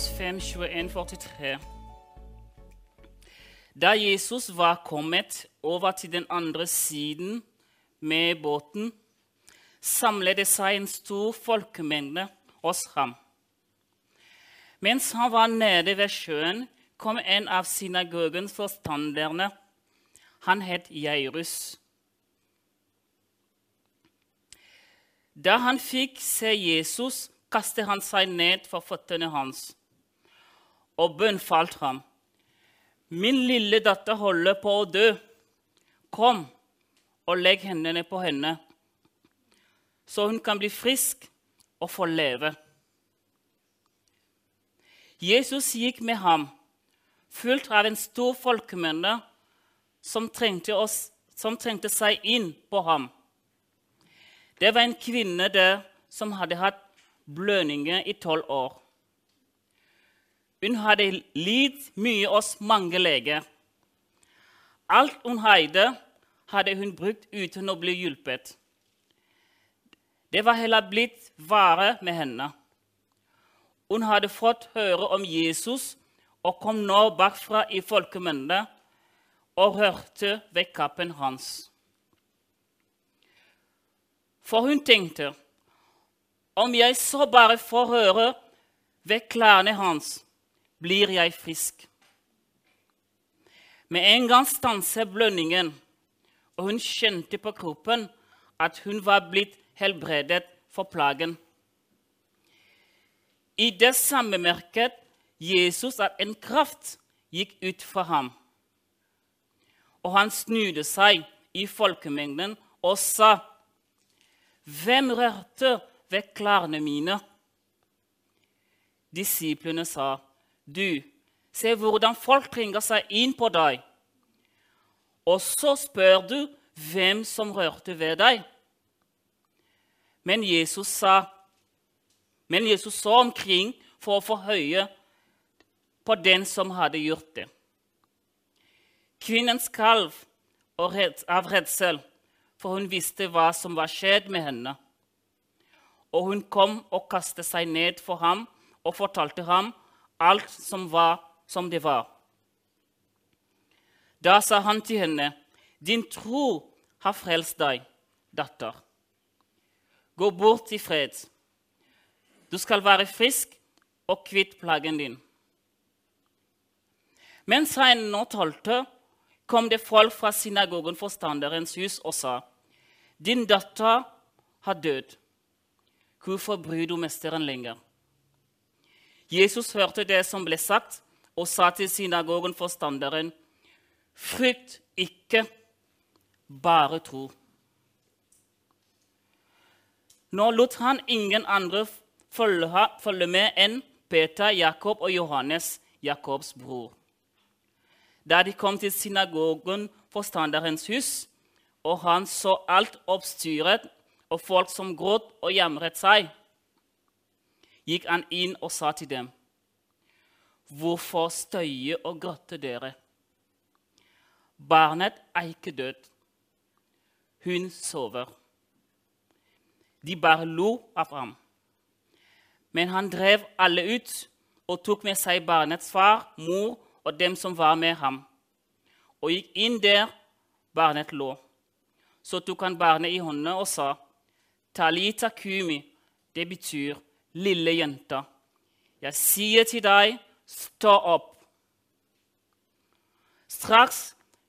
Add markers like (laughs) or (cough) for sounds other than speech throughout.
Matteus 5, 21, 43. Da Jesus var kommet over til den andre siden med båten, samlet det seg en stor folkemengde hos ham. Mens han var nede ved sjøen, kom en av synagogens forstanderne. Han het Jairus. Da han fikk se Jesus, kastet han seg ned for føttene hans og bønnfalt ham. Min lille datter holder på å dø. Kom og legg hendene på henne, så hun kan bli frisk og få leve. Jesus gikk med ham, fulgt av en stor folkemengde som som trengte seg inn på ham. Det var en kvinne der som hadde hatt blødninger i tolv år. Hun hadde lidd mye hos mange leger. Alt hun hadde, hadde hun brukt uten å bli hjulpet. Det var heller blitt vare med henne. Hun hadde fått høre om Jesus og kom nå bakfra i folkemengden og hørte ved kappen hans. For hun tenkte om jeg så bare får høre ved klærne hans, blir jeg frisk. Med en gang stanset blødningen, og hun kjente på kroppen at hun var blitt helbredet for plagen. I det samme merket Jesus at en kraft gikk ut fra ham. Og han snudde seg i folkemengden og sa, 'Hvem rørte ved klærne mine?' Disiplene sa, 'Du, se hvordan folk ringer seg inn på deg.' Og så spør du hvem som rørte ved deg. Men Jesus sa, men Jesus så omkring for å få høye på den som hadde gjort det. Kvinnen skalv av redsel, for hun visste hva som var skjedd med henne. Og hun kom og kastet seg ned for ham og fortalte ham alt som var som det var. Da sa han til henne, 'Din tro har frelst deg, datter.' Gå bort i fred. Du skal være frisk og kvitt plagen din. Mens han nå talte, kom det folk fra synagogen forstanderens hus og sa, 'Din datter har dødd. Hvorfor bryr du mesteren lenger?' Jesus hørte det som ble sagt, og sa til synagogen forstanderen, 'Frykt ikke, bare tro.' Nå lot han ingen andre følge med enn Peter, Jakob og Johannes, Jakobs bror. Da de kom til synagogen, forstanderens hus, og han så alt oppstyret og folk som gråt og jamret seg, gikk han inn og sa til dem, 'Hvorfor støye og gråte dere?' Barnet er ikke død. Hun sover. De bare lo av ham. Men han drev alle ut og tok med seg barnets far, mor og dem som var med ham, og gikk inn der barnet lå. Så tok han barnet i hånden og sa, Talita kumi, det betyr lille jenta. Jeg sier til deg, stå opp. Straks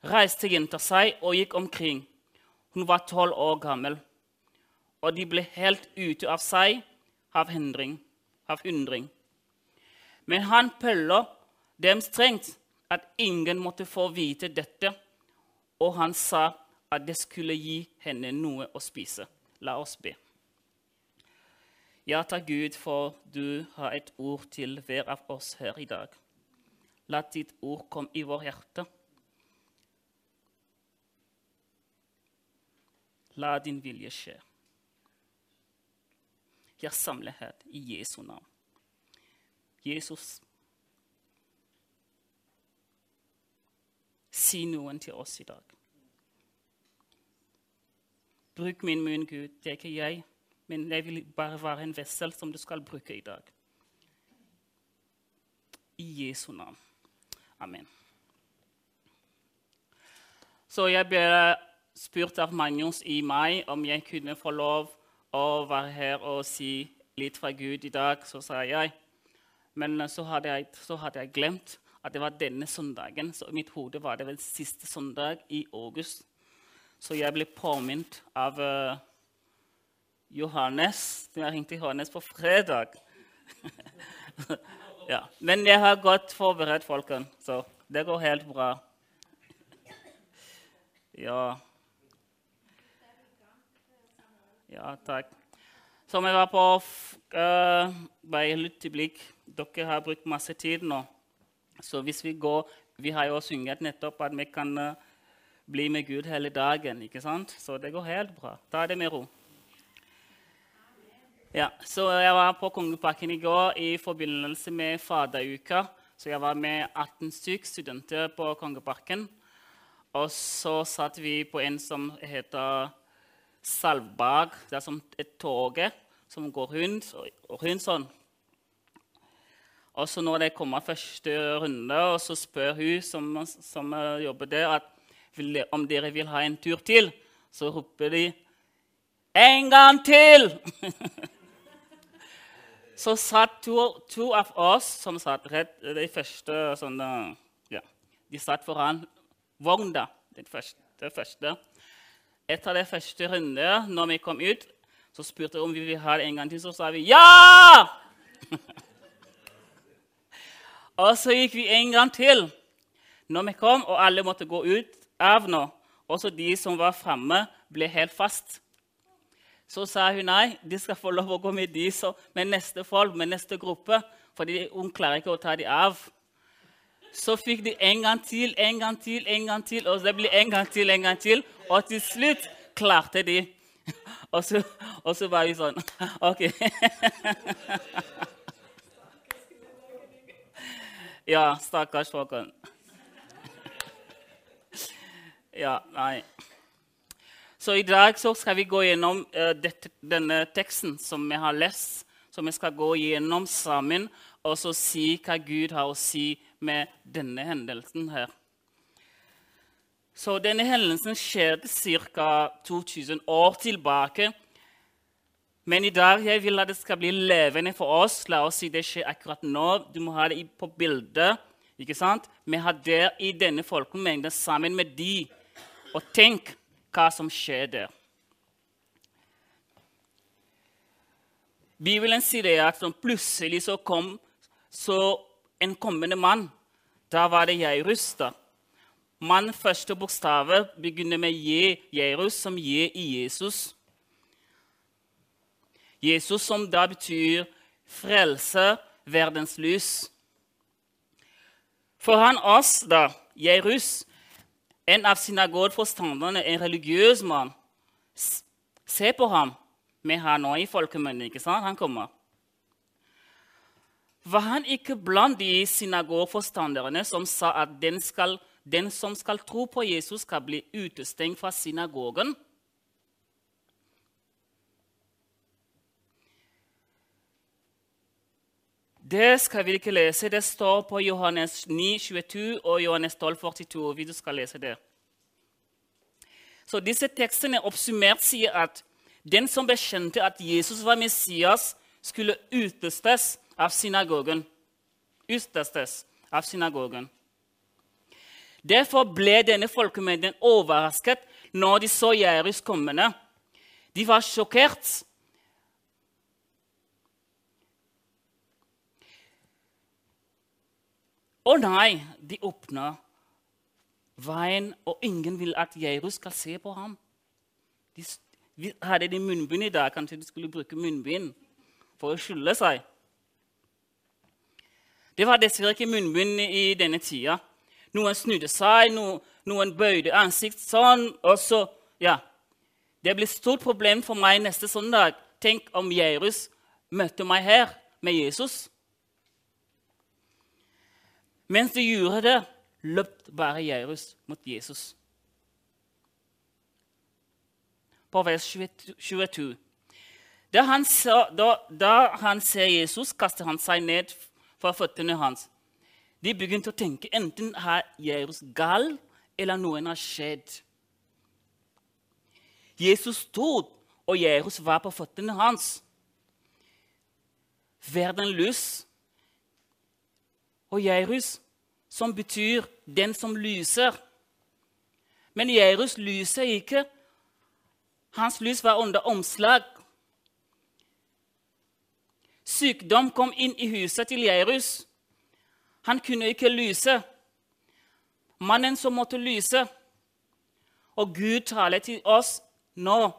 reiste jenta seg og gikk omkring. Hun var tolv år gammel, og de ble helt ute av seg av, hindring, av undring. Men han pøller dem strengt at ingen måtte få vite dette, og han sa at det skulle gi henne noe å spise. La oss be. Ja, takk Gud, for du har et ord til hver av oss her i dag. La ditt ord komme i vår hjerte. La din vilje skje. Jeg samler her i Jesu navn. Jesus, si noen til oss i dag. Bruk min munn, Gud. Det er ikke jeg men jeg vil bare være en vessel som du skal bruke i dag. I Jesu navn. Amen. Så jeg ble spurt av Magnus i mai om jeg kunne få lov å være her og si litt fra Gud i dag. Så sa jeg. Men så hadde jeg, så hadde jeg glemt at det var denne søndagen. Så i mitt hode var det vel siste søndag i august. Så jeg ble påminnet av uh, Johannes. Jeg ringte Johannes på fredag. (laughs) ja. Men jeg har godt forberedt folkene, så det går helt bra. Ja. Ja, takk. Som jeg var på uh, bare litt blikk. Dere har brukt masse tid nå. Så hvis vi går Vi har jo sunget nettopp at vi kan uh, bli med Gud hele dagen. ikke sant? Så det går helt bra. Ta det med ro. Ja, så Jeg var på Kongeparken i går i forbindelse med faderuka. Så jeg var med 18 stykker studenter på Kongeparken. Og så satt vi på en som heter Salvbag. Det er som et tog som går rundt og rundt sånn. Og så når det kommer første runde, og så spør hun som, som jobber der, at om dere vil ha en tur til, så roper de 'En gang til!' (laughs) så satt to, to, av oss som satt rett de første sånne, ja, De satt foran vogna. Den første. Første. Etter det første runde, når vi kom ut, så spurte vi om vi ville ha det en gang til. Så sa vi ja! (laughs) og så gikk vi en gang til. Når vi kom, og alle måtte gå ut av nå, også de som var framme, ble helt fast. Så sa hun nei, de skal få lov å gå med de så, med neste folk, med neste gruppe, fordi hun klarer ikke å ta dem av. Så fikk de en gang til, en gang til, en gang til, og det ble en gang til, en gang til. Og til slutt klarte de. (laughs) Og så, og så var vi sånn (laughs) OK. (laughs) Ja, stakkars folkens. Ja, nei. Så i dag så skal vi gå gjennom uh, dette, denne teksten som vi har lest. Som vi skal gå gjennom sammen og så si hva Gud har å si med denne hendelsen her. Så denne hendelsen skjedde ca. 2000 år tilbake. Men i dag jeg vil at det skal bli levende for oss. La oss si det skjer akkurat nå. Du må ha det på bildet. ikke sant? Vi har det i denne folkemengden sammen med de. Og tenk hva som skjer der. Bibelen sier at plutselig så kom så en kommende mann. Da var det Jairus. da. Mann første bokstav begynner med J, Jairus, som J i Jesus. Jesus som da betyr frelse, verdens lys. For han oss, da, Jairus, en av synagogforstanderne, en religiøs mann Se på ham. Vi har nå i folkemunne, ikke sant? Han kommer var han ikke blant de synagogforstanderne som sa at den, skal, den, som skal tro på Jesus, skal bli utestengt fra synagogen? Det skal vi ikke lese. Det står på Johannes 9, 22 og Johannes 12, 42. Vi skal lese det. Så Disse tekstene oppsummert sier at den som bekjente at Jesus var Messias, skulle utestes av synagogen. Utestes av synagogen. Derfor ble denne folkemengden overrasket når de så Jairus kommende. De var sjokkert. Å nei, de åpner veien, og ingen vil at Jairus skal se på ham. De, hadde de munnbind i dag, kanskje de skulle bruke munnbind for å skylde seg. Det var dessverre ikke munnbind i denne tida. Noen snudde seg, noen, noen bøyde ansikt sånn. og så, ja. Det blir et stort problem for meg neste søndag. Tenk om Jairus møtte meg her med Jesus. Mens de gjorde det, løp bare Jairus mot Jesus. På vers 22. Da han, da, da han ser Jesus, kaster han seg ned fra føttene hans. De begynte å tenke enten er Jairus gal, eller noen har skjedd. Jesus stod, og Jairus var på føttene hans. Verden lys. Og Jairus, som betyr 'den som lyser'. Men Jairus lyser ikke. Hans lys var under omslag. Sykdom kom inn i huset til Jairus. Han kunne ikke lyse. Mannen som måtte lyse. Og Gud taler til oss nå.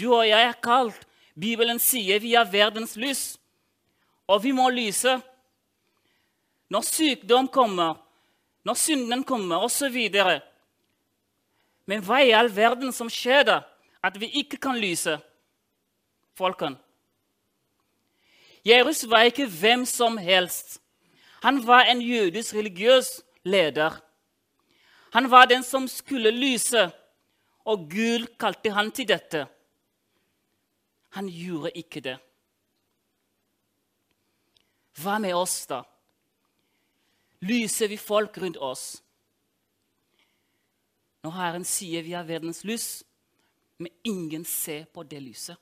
Du og jeg er kalt. Bibelen sier vi er verdens lys, og vi må lyse. Når sykdom kommer, når synden kommer, osv. Men hva i all verden som skjer da, at vi ikke kan lyse? Folkene. Jairus var ikke hvem som helst. Han var en jødisk religiøs leder. Han var den som skulle lyse, og Gud kalte han til dette. Han gjorde ikke det. Hva med oss, da? Lyser vi folk rundt oss? Når Herren sier vi har verdens lys, men ingen ser på det lyset.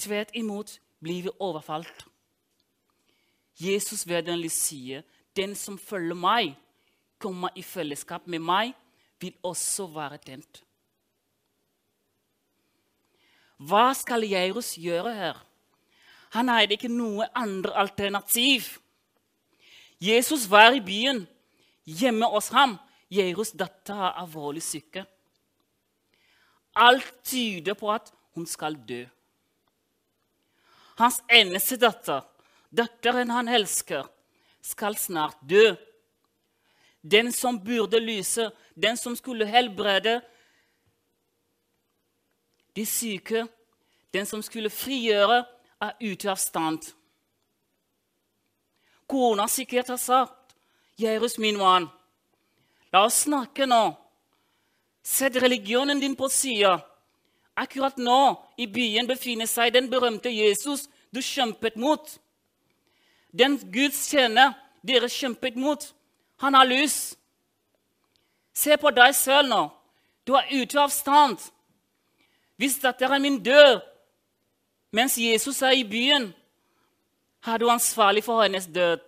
Tvert imot blir vi overfalt. Jesus vederlig sier, 'Den som følger meg, kommer i fellesskap med meg, vil også være tent'. Hva skal Jairus gjøre her? Han hadde ikke noe andre alternativ. Jesus var i byen. Hjemme hos ham Jairus' datter er alvorlig syke. Alt tyder på at hun skal dø. Hans eneste datter, datteren han elsker, skal snart dø. Den som burde lyse, den som skulle helbrede de syke, den som skulle frigjøre, er ute av stand. Kona sikkert har sagt, 'Jairus, min mann, la oss snakke nå.' Sett religionen din på sida. Akkurat nå i byen befinner seg den berømte Jesus du kjempet mot. Den Guds tjener dere kjempet mot, han har lys. Se på deg selv nå. Du er ute av stand. Hvis datteren min dør mens Jesus er i byen, er du ansvarlig for hennes død.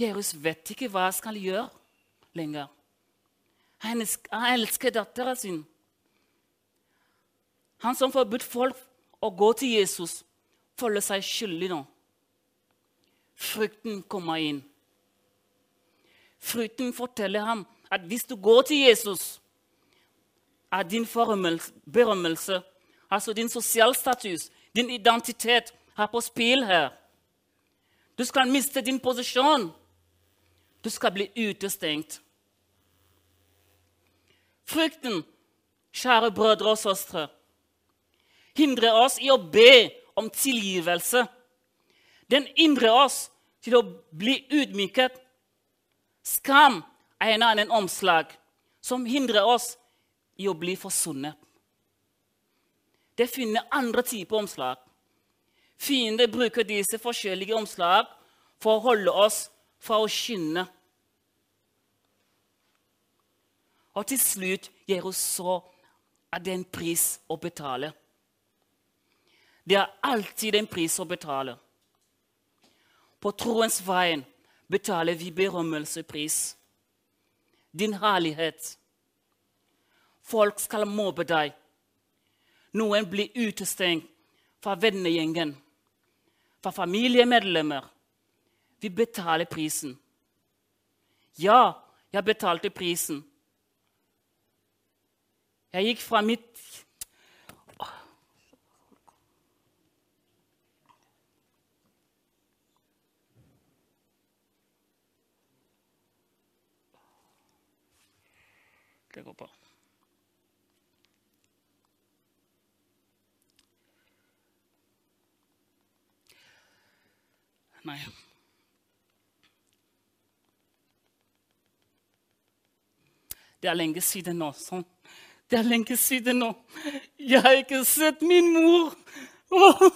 Jesus vet ikke hva han skal gjøre lenger. Han elsker datteren sin. Han som forbudt folk å gå til Jesus, føler seg skyldig nå. Frykten kommer inn. Frykten forteller ham at hvis du går til Jesus, er din berømmelse, altså din sosialstatus, din identitet, er på spill her. Du skal miste din posisjon. Du skal bli utestengt. Frykten, kjære brødre og søstre, hindrer oss i å be om tilgivelse. Den hindrer oss til å bli ydmyket. Skam er en annen omslag som hindrer oss i å bli forsunnet. Det finner andre typer omslag. Fiender bruker disse forskjellige omslag for å holde oss fra å skinne. Og til slutt gir oss så at det er en pris å betale. Det er alltid en pris å betale. På troens veien betaler vi berømmelsepris. Din herlighet. Folk skal mobbe deg. Noen blir utestengt fra vennegjengen, fra familiemedlemmer. Vi betaler prisen. Ja, jeg betalte prisen. Jeg gikk fra mitt Det går bra. Nei. Det er lenge siden nå. sånn. Det er lenge siden nå. Jeg har ikke sett min mor. Oh.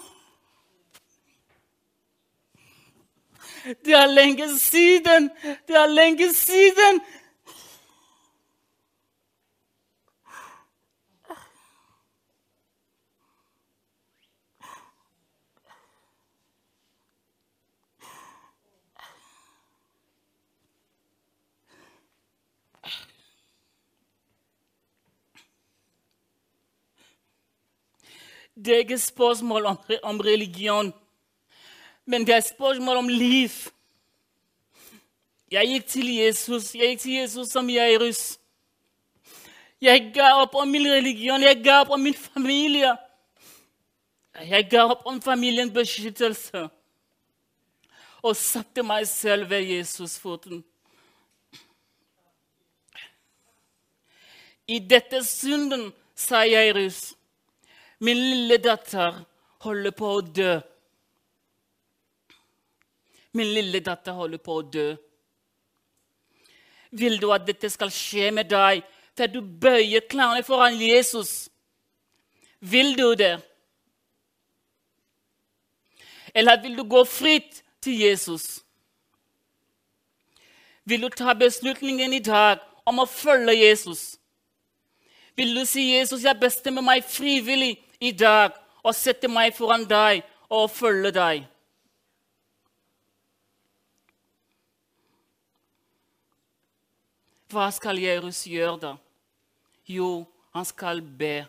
Det er lenge siden! Det er lenge siden! Det er ikke spørsmål om, om religion, men det er spørsmål om liv. Jeg gikk til Jesus, jeg gikk til Jesus som Jairus. Jeg ga opp om min religion, jeg ga opp om min familie. Jeg ga opp om familiens beskyttelse og satte meg selv ved Jesus-foten. I dette synden, sa Jairus, min lille datter holder på å dø. Min lille datter holder på å dø. Vil du at dette skal skje med deg før du bøyer klærne foran Jesus? Vil du det? Eller vil du gå fritt til Jesus? Vil du ta beslutningen i dag om å følge Jesus? Vil du si, 'Jesus, jeg bestemmer meg frivillig i dag og sette meg foran deg og følge deg'? Hva skal Jerus gjøre da? Jo, han skal be.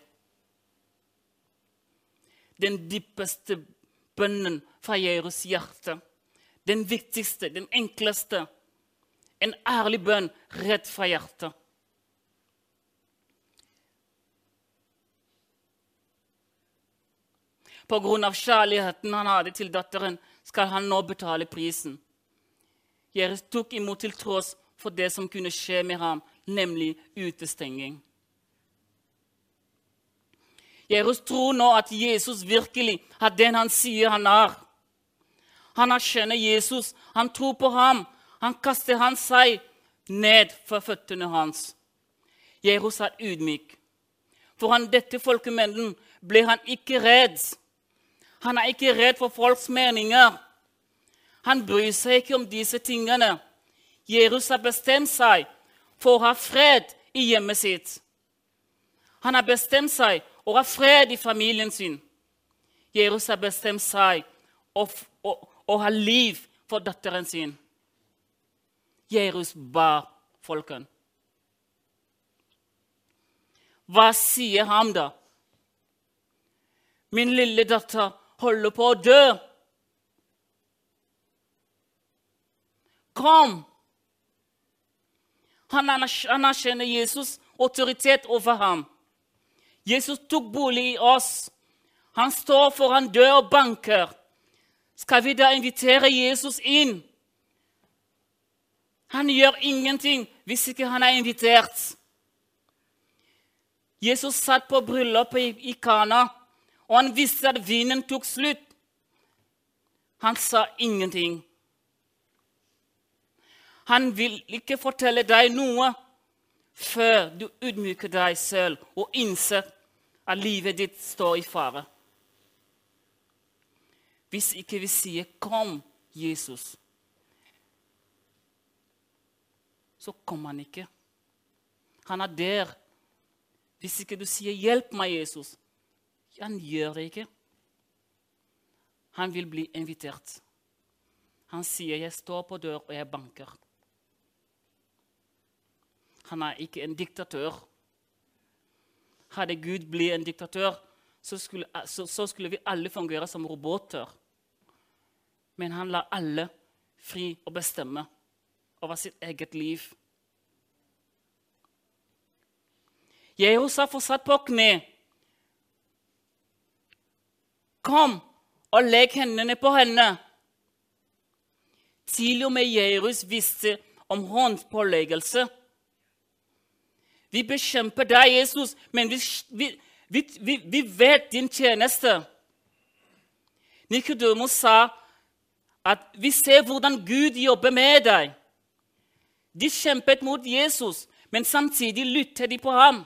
Den dypeste bønnen fra Jerus hjerte. Den viktigste, den enkleste. En ærlig bønn rett fra hjertet. Av kjærligheten han hadde til datteren, skal han nå betale prisen. Jeres tok imot til tross for det som kunne skje med ham, nemlig utestenging. Jerus tror nå at Jesus virkelig er den han sier han er. Han erkjenner Jesus, han tror på ham. Han kaster han seg ned for føttene hans. Jerus er ydmyk. Foran dette folkemengden ble han ikke redd. Han er ikke redd for folks meninger. Han bryr seg ikke om disse tingene. Jesus har bestemt seg for å ha fred i hjemmet sitt. Han har bestemt seg å ha fred i familien sin. Jesus har bestemt seg for å ha liv for datteren sin. Jesus ba folken. Hva sier han da? Min lille datter holder på å dø. Kom! Han anerkjenner Jesus' autoritet over ham. Jesus tok bolig i oss. Han står foran dør og banker. Skal vi da invitere Jesus inn? Han gjør ingenting hvis ikke han er invitert. Jesus satt på bryllupet i, Kana, og han visste at vinen tok slutt. Han sa ingenting. Han vil ikke fortelle deg noe før du ydmyker deg selv og innser at livet ditt står i fare. Hvis ikke vi sier 'Kom, Jesus', så kommer han ikke. Han er der. Hvis ikke du sier 'Hjelp meg, Jesus', han gjør det ikke. Han vil bli invitert. Han sier 'Jeg står på dør, og jeg banker'. Han er ikke en diktatør. Hadde Gud blitt en diktatør, så skulle, så, så skulle, vi alle fungere som roboter. Men han lar alle fri å bestemme over sitt eget liv. Jeg også har fortsatt på kne. Kom og legg hendene på henne. Til og med Jerus visste om håndpåleggelse. Vi bekjemper deg, Jesus, men vi, vi, vi, vi vet din tjeneste. Nikodemus sa at vi ser hvordan Gud jobber med deg. De kjempet mot Jesus, men samtidig lytter de på ham.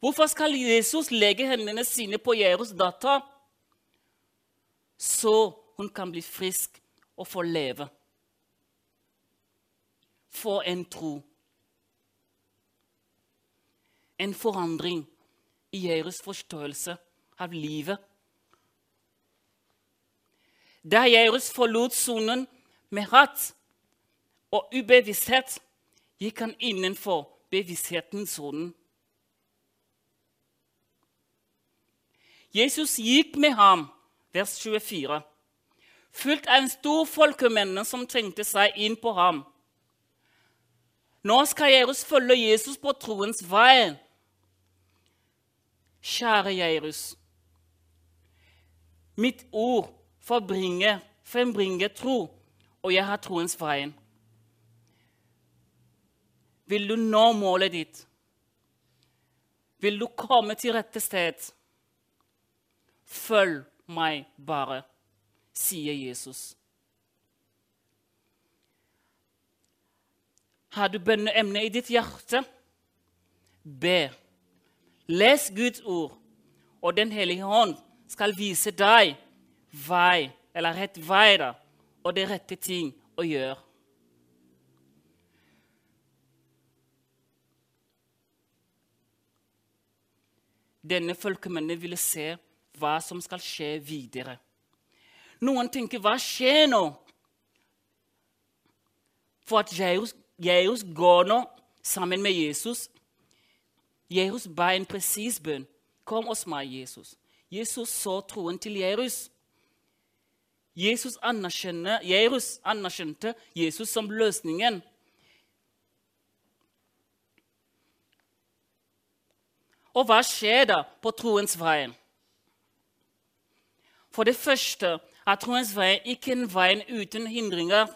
Hvorfor skal Jesus legge hendene sine på Jerus datter, så hun kan bli frisk og få leve. For en tro. En forandring i Jairus forståelse av livet. Da Jairus forlot sonen med hatt og ubevissthet, gikk han innenfor bevissthetens sonen. Jesus gikk med ham, vers 24, fulgt av en stor folkemenne som trengte seg inn på ham. Nå skal Jairus følge Jesus på troens vei. Kjære Jairus. Mitt ord forbringer, frembringer tro, og jeg har troens vei. Vil du nå målet ditt? Vil du komme til rette sted? Følg meg bare, sier Jesus. Har du bønneemne i ditt hjerte? Be. Les Guds ord, og Den hellige hånd skal vise deg vei, eller rett vei, da, og det rette ting å gjøre. Denne folkemennene ville se hva som skal skje videre. Noen tenker 'hva skjer nå?' For at Jairus går nå sammen med Jesus. Jairus ba en presis bønn. 'Kom hos meg, Jesus.' Jesus så troen til Jairus. Jesus Jairus anerkjente Jesus som løsningen. Og hva skjer da på troens vei? For det første er troens vei ikke en vei uten hindringer.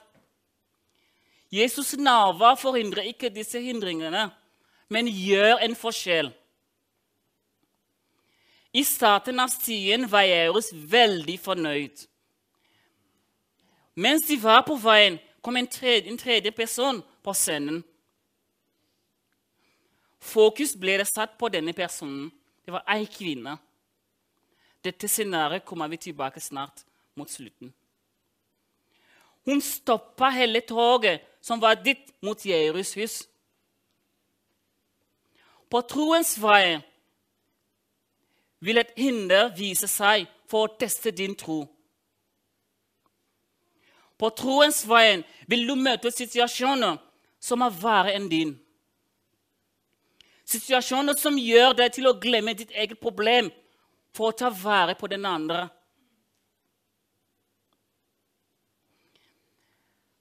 Jesus' nærvær forhindrer ikke disse hindringene, men gjør en forskjell. I starten av stien var Jairus veldig fornøyd. Mens de var på veien, kom en tredje, en tredje person på scenen. Fokus ble det satt på denne personen. Det var ei kvinne. Dette scenarioet kommer vi tilbake snart mot slutten. Hun stoppa hele toget som var ditt mot Jerus hus. På troens vei vil et hinder vise seg for å teste din tro. På troens vei vil du møte situasjoner som er verre enn din. Situasjoner som gjør deg til å glemme ditt eget problem for å ta vare på den andre.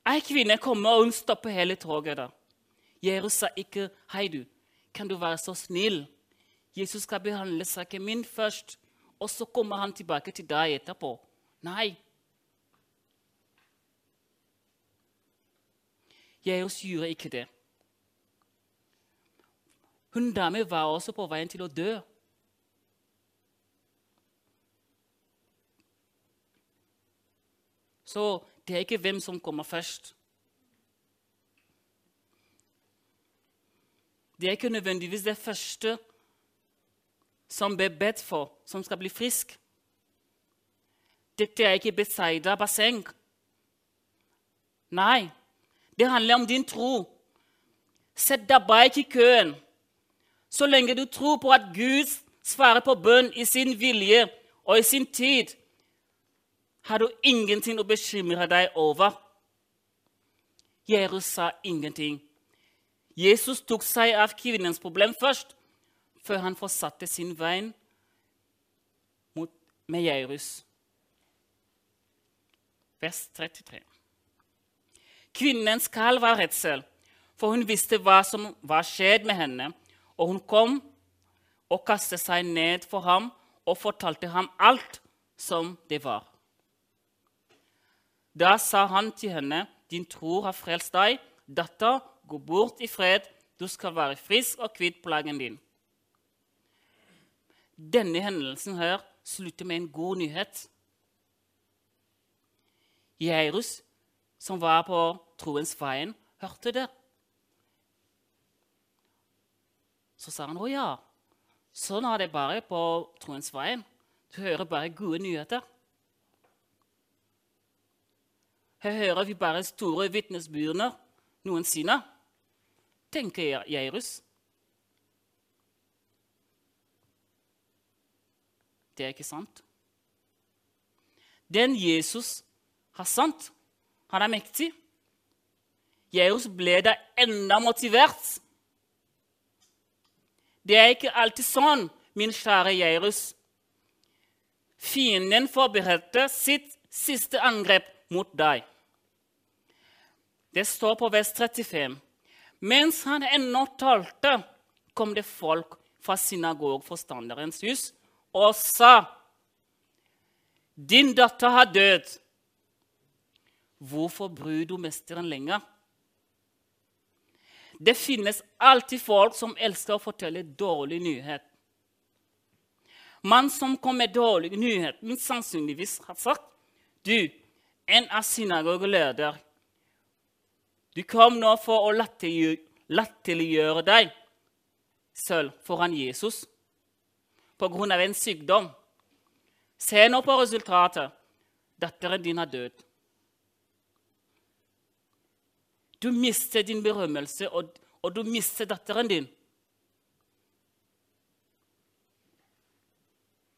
Ei kvinne kommer, og hun stopper hele toget. da. Jesus sa ikke 'Hei, du, kan du være så snill?' Jesus skal behandle saken min først, og så kommer han tilbake til deg etterpå. Nei. Jesus gjorde ikke det. Hun dame var også på veien til å dø. Så det er ikke hvem som kommer først. Det er ikke nødvendigvis det første som ble bedt for, som skal bli frisk. Dette er ikke Betzaida basseng. Nei, det handler om din tro. Sett deg bak i køen. Så lenge du tror på at Gud svarer på bønn i sin vilje og i sin tid, har du ingenting å bekymre deg over. Jesus sa ingenting. Jesus tok seg av kvinnens problem først, før han fortsatte sin vei med Jairus. Vers 33. Kvinnens kall var redsel, for hun visste hva som var skjedd med henne. Og hun kom og kastet seg ned for ham og fortalte ham alt som det var. Da sa han til henne, 'Din tro har frelst deg. Datter, gå bort i fred. Du skal være frisk og kvitt plagen din.' Denne hendelsen her slutter med en god nyhet. Jairus, som var på troens veien, hørte det. Så sa han, 'Å ja, sånn er det bare på troens veien.' Du hører bare gode nyheter. Her hører vi bare store vitnesbyrdene noensinne, tenker Jairus. Det er ikke sant. Den Jesus har sant, han er mektig. Jairus ble da enda motivert. Det er ikke alltid sånn, min kjære Jairus. Fienden forberedte sitt siste angrep mot deg. Det står på vers 35. Mens han ennå talte, kom det folk fra synagogforstanderens hus og sa Din datter har dødd. Hvorfor bryr du mesteren lenger? Det finnes alltid folk som elsker å fortelle dårlig nyhet. Man som kom med dårlig nyhet, sannsynligvis har sagt du, en av synagogeleder Du kom nå for å latterliggjøre deg selv foran Jesus pga. en sykdom. Se nå på resultatet. Datteren din er død. Du mister din berømmelse, og, og du mister datteren din.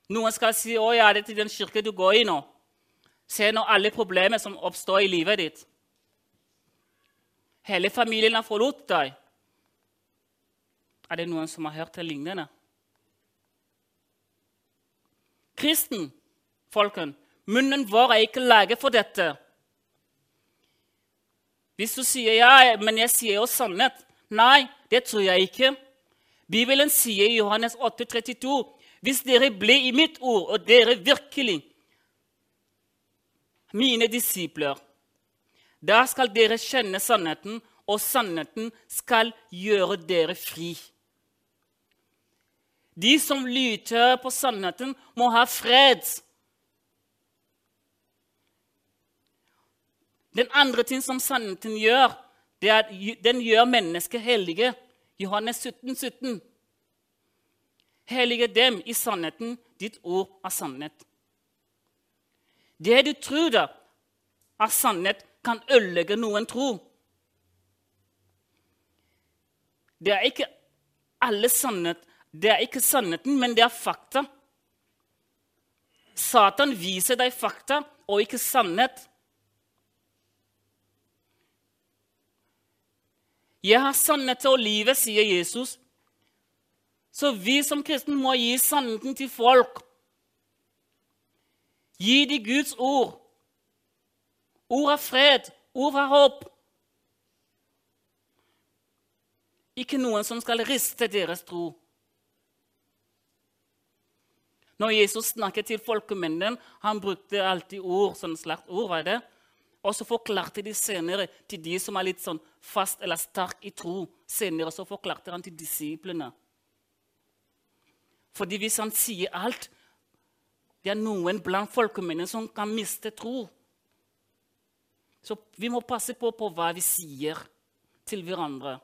Noen skal si 'Å ja, det er til den kirke du går i nå'. Se nå alle problemer som oppstår i livet ditt. Hele familien har forlatt deg. Er det noen som har hørt det lignende? Kristen, folken, munnen vår er ikke laget for dette. Hvis du sier ja, men jeg sier jo sannhet Nei, det tror jeg ikke. Bibelen sier i Johannes 8, 32, hvis dere blir i mitt ord, og dere virkelig mine disipler, da skal dere kjenne sannheten, og sannheten skal gjøre dere fri. De som lytter på sannheten, må ha fred. Den andre ting som sannheten gjør, det er at den gjør mennesket hellige. Johannes 17, 17. Hellige dem i sannheten. Ditt ord er sannhet. Det du tror da, av sannhet, kan ødelegge noen tro. Det er ikke alle sannhet. Det er ikke sannheten, men det er fakta. Satan viser deg fakta og ikke sannhet. Jeg har sannhet og livet, sier Jesus. Så vi som kristne må gi sannheten til folk. Gi dem Guds ord. Ord av fred, ord av håp. Ikke noen som skal riste deres tro. Når Jesus snakket til folkemennene, han brukte alltid ord, sånn slags ord. var det? Og så forklarte de senere til de som er litt sånn fast eller sterk i tro. Senere så forklarte han til disiplene. Fordi hvis han sier alt Det er noen blant folkemennene som kan miste tro. Så vi må passe på på hva vi sier til hverandre.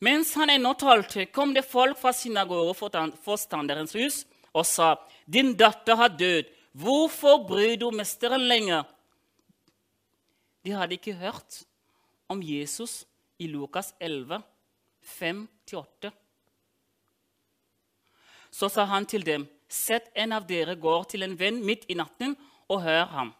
Mens han ennå talte, kom det folk fra synagogeforstanderens hus og sa, 'Din datter har dødd. Hvorfor bryr du mesteren lenger?' De hadde ikke hørt om Jesus i Lukas 11, 5-8. Så sa han til dem, 'Sett en av dere går til en venn midt i natten og hør ham.'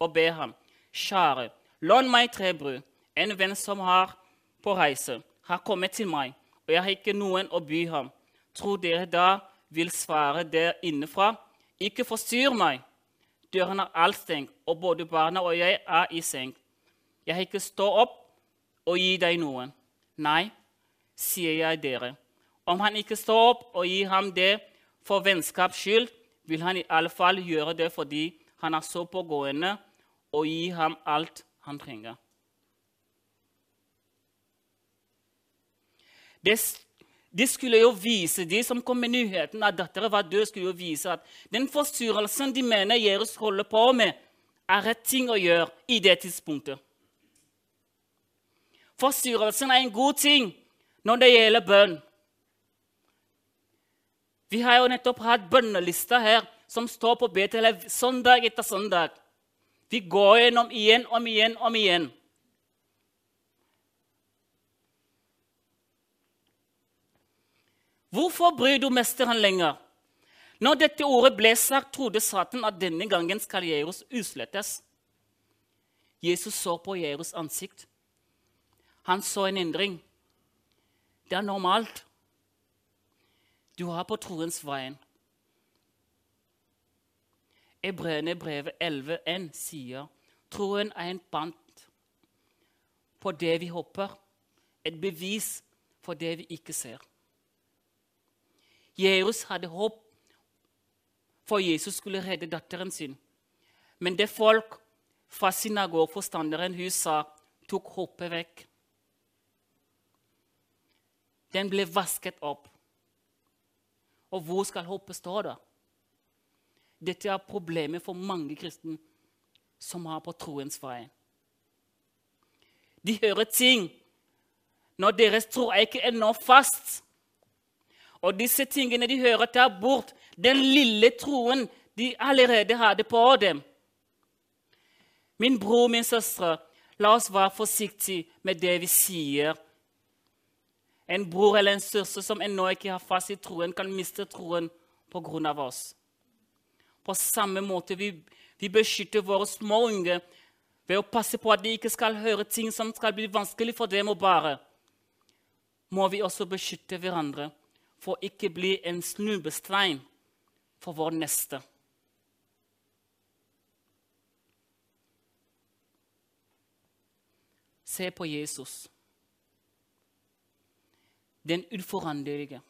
Og ber ham, 'Kjære, lån meg tre brød, en venn som har på reise.' har kommet til meg, og jeg har ikke noen å by ham. Tror dere da vil svare der innenfra? Ikke forstyrr meg. Døren er alt stengt, og både barna og jeg er i seng. Jeg har ikke stå opp og gi deg noen. Nei, sier jeg dere. Om han ikke står opp og gir ham det for vennskaps skyld, vil han i alle fall gjøre det fordi han er så pågående, og gi ham alt han trenger. Det, de skulle jo vise, De som kom med nyheten at datteren var død, skulle jo vise at den forstyrrelsen de mener Jesus holder på med, er rett ting å gjøre i det tidspunktet. Forstyrrelsen er en god ting når det gjelder bønn. Vi har jo nettopp hatt bønnelister her som står på Betel søndag etter søndag. Vi går gjennom igjen om igjen om igjen. Hvorfor bryr du mesteren lenger? Når dette ordet ble sagt, trodde Satan at denne gangen skal Jerus uslettes. Jesus så på Jerus ansikt. Han så en endring. Det er normalt. Du har på troens veien. Ebreerne brevet 11,1 sier troen er en pant på det vi håper, et bevis for det vi ikke ser. Jerus hadde håp for Jesus skulle redde datteren sin. Men det folk fra synagogforstanderen hun sa, tok håpet vekk. Den ble vasket opp. Og hvor skal håpet stå, da? Dette er problemet for mange kristne som har på troens vei. De hører ting når deres tro er ikke ennå fast. Og disse tingene de hører, tar bort den lille troen de allerede hadde på dem. Min bror, min søstre, la oss være forsiktige med det vi sier. En bror eller en søster som ennå ikke har fast i troen, kan miste troen pga. oss. På samme måte vi, vi beskytter våre små unge ved å passe på at de ikke skal høre ting som skal bli vanskelig for dem å bære, må vi også beskytte hverandre for ikke bli en snubestein for vår neste. Se på Jesus, den uforanderlige.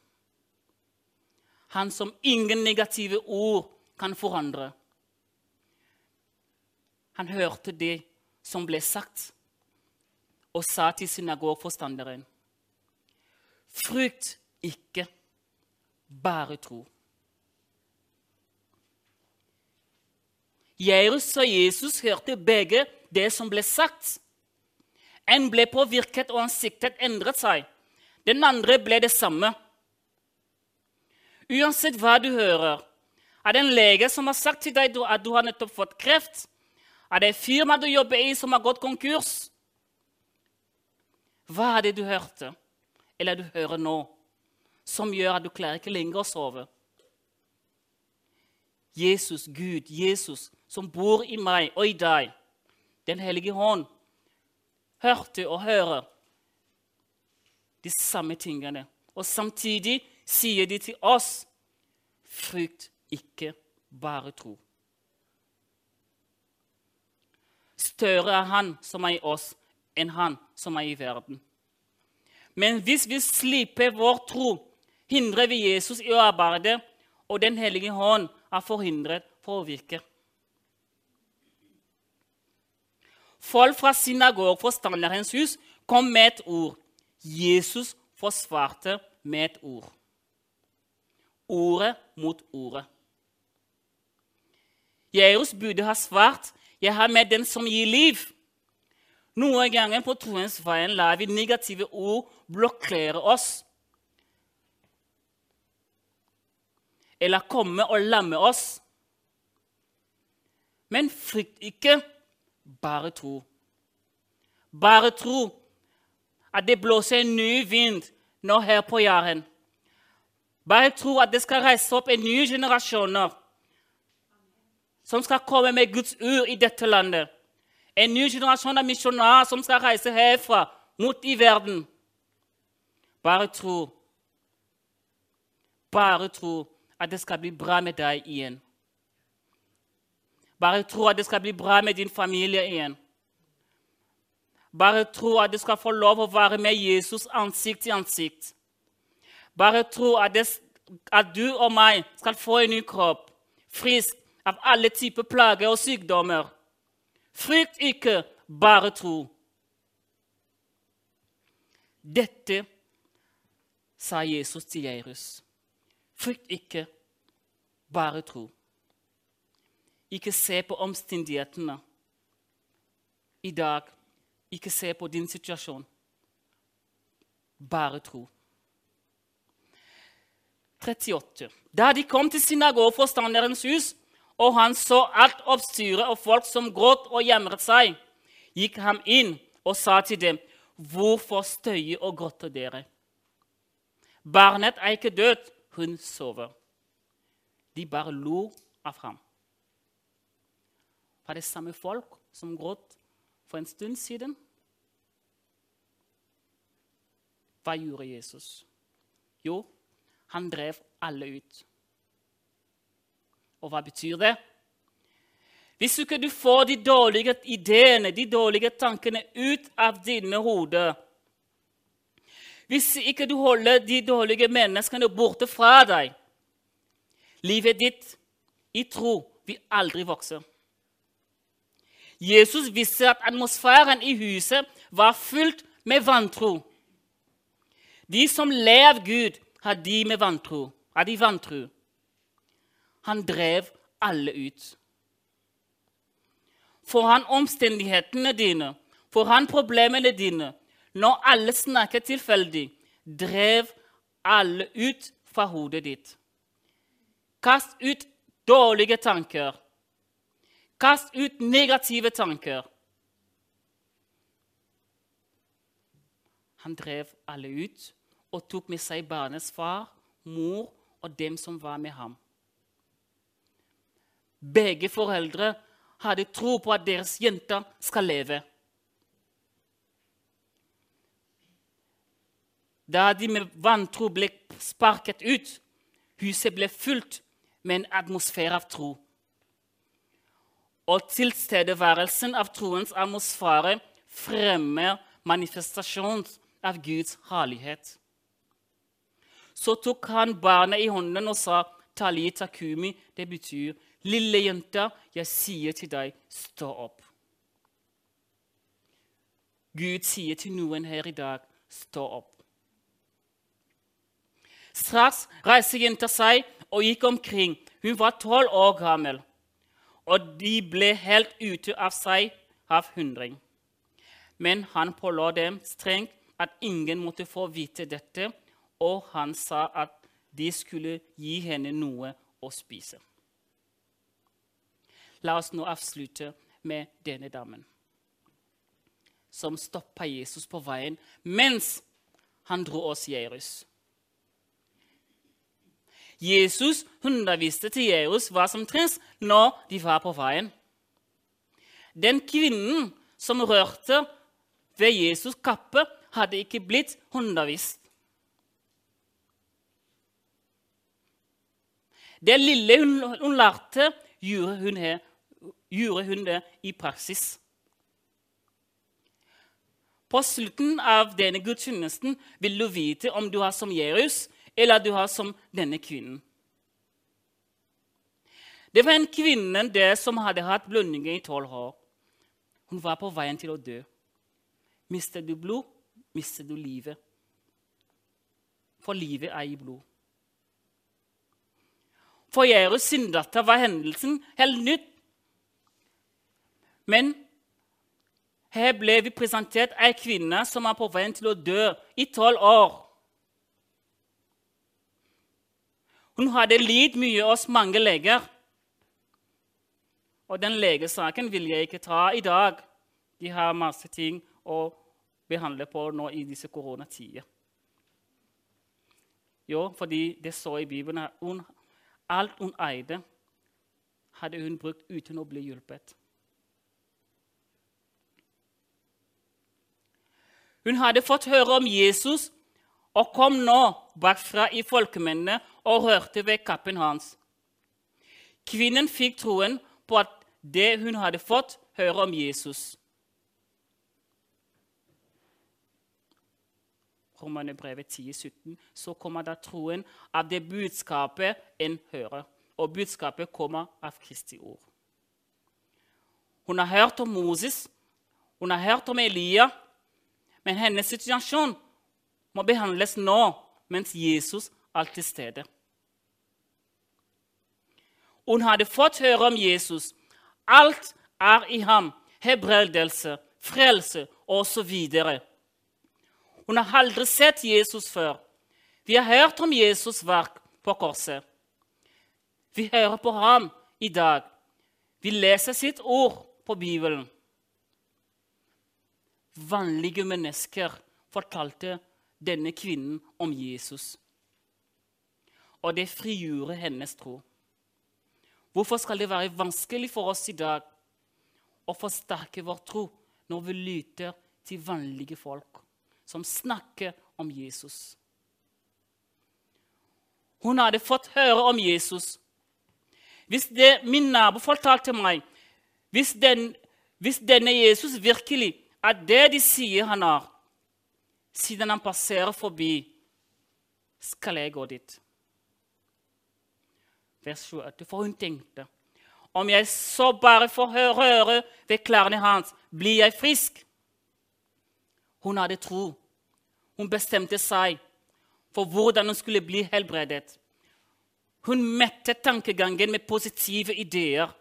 Han som ingen negative ord kan forandre. Han hørte det som ble sagt, og sa til synagogforstanderen.: Frykt ikke, bare tro. Jairus og Jesus hørte begge det som ble sagt. En ble påvirket, og ansiktet endret seg. Den andre ble det samme. Uansett hva du hører, er det en lege som har sagt til deg at du har nettopp fått kreft? Er det et firma du jobber i, som har gått konkurs? Hva er det du hørte, eller du hører nå, som gjør at du klarer ikke lenger å sove? Jesus, Gud, Jesus, som bor i meg og i deg, Den hellige hånd, hørte og hører de samme tingene. Og samtidig sier de til oss frykt ikke bare tro. Større er Han som er i oss, enn Han som er i verden. Men hvis vi slipper vår tro, hindrer vi Jesus i å arbeide, og Den hellige hånd er forhindret for å virke. Folk fra synagogforstanderens hus kom med et ord. Jesus forsvarte med et ord. Ordet mot ordet. Jairus burde ha svart, 'Jeg har med den som gir liv'. Noen ganger på troens veien lar vi negative ord blokkere oss. Eller komme og lamme oss. Men frykt ikke, bare tro. Bare tro at det blåser en ny vind nå her på Jæren. Bare tro at det skal reise opp en ny generasjoner som skal komme med Guds ur i dette landet. En ny generasjon av misjonærer som skal reise herfra mot i verden. Bare tro. Bare tro at det skal bli bra med deg igjen. Bare tro at det skal bli bra med din familie igjen. Bare tro at du skal få lov å være med Jesus ansikt til ansikt. Bare tro at, det, at du og meg skal få en ny kropp, frisk, av alle typer plager og sykdommer. Frykt ikke, bare tro. Dette sa Jesus til Jairus. Frykt ikke, bare tro. Ikke se på omstendighetene i dag. Ikke se på din situasjon. Bare tro. 38. Da de kom til synagogeforstanderens hus, og han så alt oppstyret og folk som gråt og gjemret seg, gikk han inn og sa til dem, 'Hvorfor støyer og gråter dere?' Barnet er ikke dødt, hun sover. De bare lo av ham. Var det samme folk som gråt for en stund siden? Hva gjorde Jesus? Jo, han drev alle ut. Og hva betyr det? Hvis ikke du får de dårlige ideene, de dårlige tankene ut av dine hoder Hvis ikke du holder de dårlige menneskene borte fra deg Livet ditt i tro vil aldri vokse. Jesus visste at atmosfæren i huset var fullt med vantro. De som ler av Gud, har de med vantro. Har de vantro. Han drev alle ut. Får han omstendighetene dine, får han problemene dine, når alle snakker tilfeldig, drev alle ut fra hodet ditt. Kast ut dårlige tanker. Kast ut negative tanker. Han drev alle ut og tok med seg barnets far, mor og dem som var med ham. Begge foreldre hadde tro på at deres jenter skal leve. Da de med vantro ble sparket ut, huset ble fullt med en atmosfære av tro. Og tilstedeværelsen av troens atmosfære fremmer manifestasjon av Guds herlighet. Så tok han barnet i hånden og sa, 'Talita kumi'. Det betyr, 'Lille jente, jeg sier til deg, stå opp'. Gud sier til noen her i dag, 'Stå opp'. Straks reiste jenta seg og gikk omkring. Hun var tolv år gammel, og de ble helt ute av seg av hundring. Men han påla dem strengt at ingen måtte få vite dette, og han sa at de skulle gi henne noe å spise. La oss nå avslutte med denne damen som stoppa Jesus på veien mens han dro oss Jerus. Jesus underviste til Jerus hva som trengs når de var på veien. Den kvinnen som rørte ved Jesus' kappe, hadde ikke blitt undervist. Det lille hun, hun lærte, gjorde hun, her, gjorde hun det i praksis. På slutten av denne gudstjenesten vil du vite om du har som Jerus eller du har som denne kvinnen. Det var en kvinne der som hadde hatt blødninger i tolv år. Hun var på veien til å dø. Mister du blod, mister du livet. For livet er i blod. For Jairus datter var hendelsen helt nytt. Men her ble vi presentert ei kvinne som er på veien til å dø i tolv år. Hun hadde lidd mye hos mange leger. Og den legesaken vil jeg ikke ta i dag. De har masse ting å behandle på nå i disse koronatider. Jo, fordi det så i Bibelen at hun Alt hun eide, hadde hun brukt uten å bli hjulpet. Hun hadde fått høre om Jesus og kom nå bakfra i folkemennene og rørte ved kappen hans. Kvinnen fikk troen på at det hun hadde fått høre om Jesus. Romerbrevet 10, 17, så kommer da troen av det budskapet en hører. Og budskapet kommer av Kristi ord. Hun har hørt om Moses, hun har hørt om Elia, men hennes situasjon må behandles nå, mens Jesus er til stede. Hun hadde fått høre om Jesus. Alt er i ham. Hebredelse, frelse osv. Hun har aldri sett Jesus før. Vi har hørt om Jesus' verk på korset. Vi hører på ham i dag. Vi leser sitt ord på Bibelen. Vanlige mennesker fortalte denne kvinnen om Jesus. Og det frigjorde hennes tro. Hvorfor skal det være vanskelig for oss i dag å forsterke vår tro når vi lytter til vanlige folk som snakker om Jesus? Hun hadde fått høre om Jesus. Hvis det min nabo fortalte meg hvis, den, hvis denne Jesus virkelig er det de sier han er, siden han passerer forbi, skal jeg gå dit. Vers 28. For hun tenkte om jeg så bare får røre ved klærne hans, blir jeg frisk. Hun hadde tro. Hun bestemte seg for hvordan hun skulle bli helbredet. Hun mette tankegangen med positive ideer.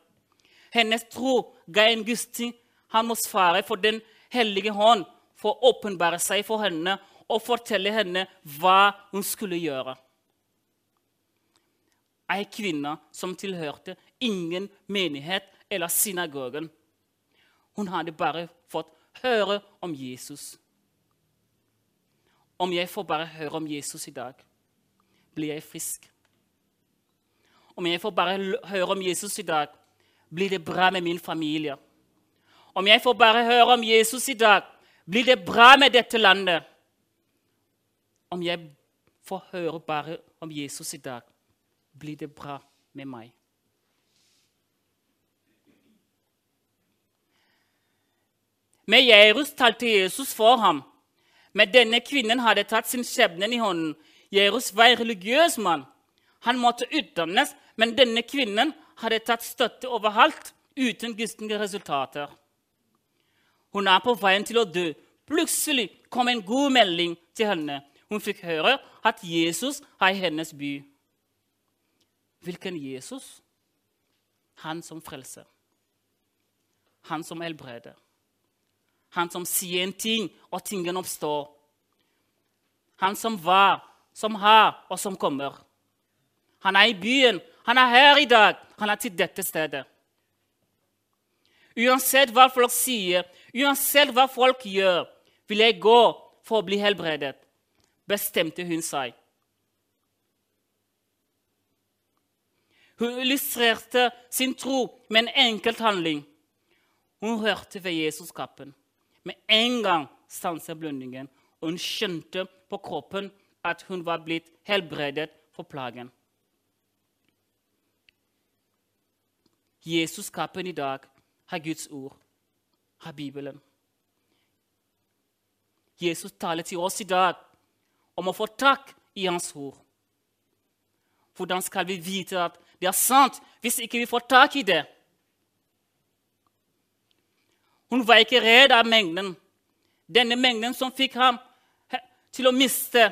Hennes tro ga en gustig atmosfære for Den hellige hånd for å åpenbare seg for henne og fortelle henne hva hun skulle gjøre. Ei kvinne som tilhørte ingen menighet eller synagogen. Hun hadde bare fått høre om Jesus. Om jeg får bare høre om Jesus i dag, blir jeg frisk. Om jeg får bare høre om Jesus i dag, blir det bra med min familie. Om jeg får bare høre om Jesus i dag, blir det bra med dette landet. Om jeg får høre bare om Jesus i dag, blir det bra med meg. Med Jairus talte Jesus for ham. Men denne kvinnen hadde tatt sin skjebne i hånden. Jairus var en religiøs mann. Han måtte utdannes, men denne kvinnen hadde tatt støtte overalt uten gistende resultater. Hun er på veien til å dø. Plutselig kom en god melding til henne. Hun fikk høre at Jesus er i hennes by. Hvilken Jesus? Han som frelser. Han som helbreder. Han som sier en ting, og tingen oppstår. Han som var, som har, og som kommer. Han er i byen. Han er her i dag. Han er til dette stedet. Uansett hva folk sier, uansett hva folk gjør, vil jeg gå for å bli helbredet, bestemte hun seg. Hun illustrerte sin tro med en enkelt handling. Hun hørte ved Jesus-kappen. Med en gang stanset blundingen, og hun skjønte på kroppen at hun var blitt helbredet for plagen. Jesus-kappen i dag har Guds ord, har Bibelen. Jesus taler til oss i dag om å få tak i Hans ord. Hvordan skal vi vite at det er sant hvis ikke vi får tak i det? Hun var ikke redd av mengden, denne mengden som fikk ham til å miste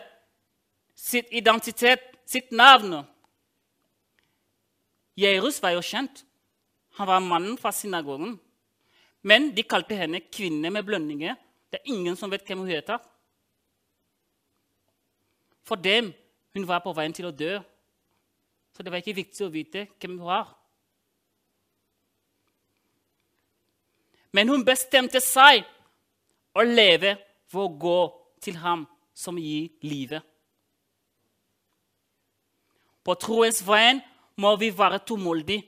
sitt identitet, sitt navn. Jairus var jo kjent. Han var mannen fra synagogen. Men de kalte henne kvinne med blønninger. Det er ingen som vet hvem hun heter. For dem hun var på veien til å dø. Så det var ikke viktig å vite hvem hun var. Men hun bestemte seg å leve for å gå til ham som gir livet. På troens vei må vi være tålmodige.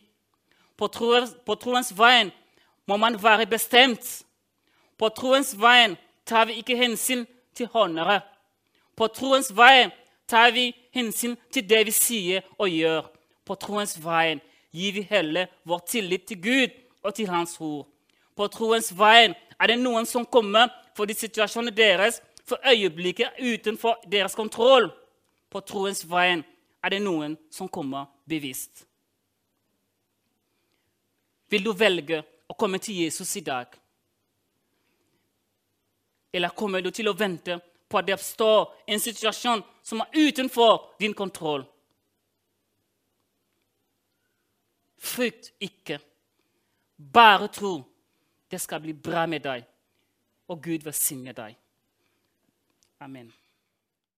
På, troens vei må man være bestemt. På troens vei tar vi ikke hensyn til håndere. På troens vei tar vi hensyn til det vi sier og gjør. På troens vei gir vi hele vår tillit til Gud og til Hans ord. På troens vei er det noen som kommer fordi situasjonen deres for øyeblikket er utenfor deres kontroll. På troens vei er det noen som kommer bevisst. Vil du velge å komme til Jesus i dag? Eller kommer du til å vente på at det oppstår en situasjon som er utenfor din kontroll? Frykt ikke. Bare tro. Det skal bli bra med deg, og Gud velsigne deg. Amen.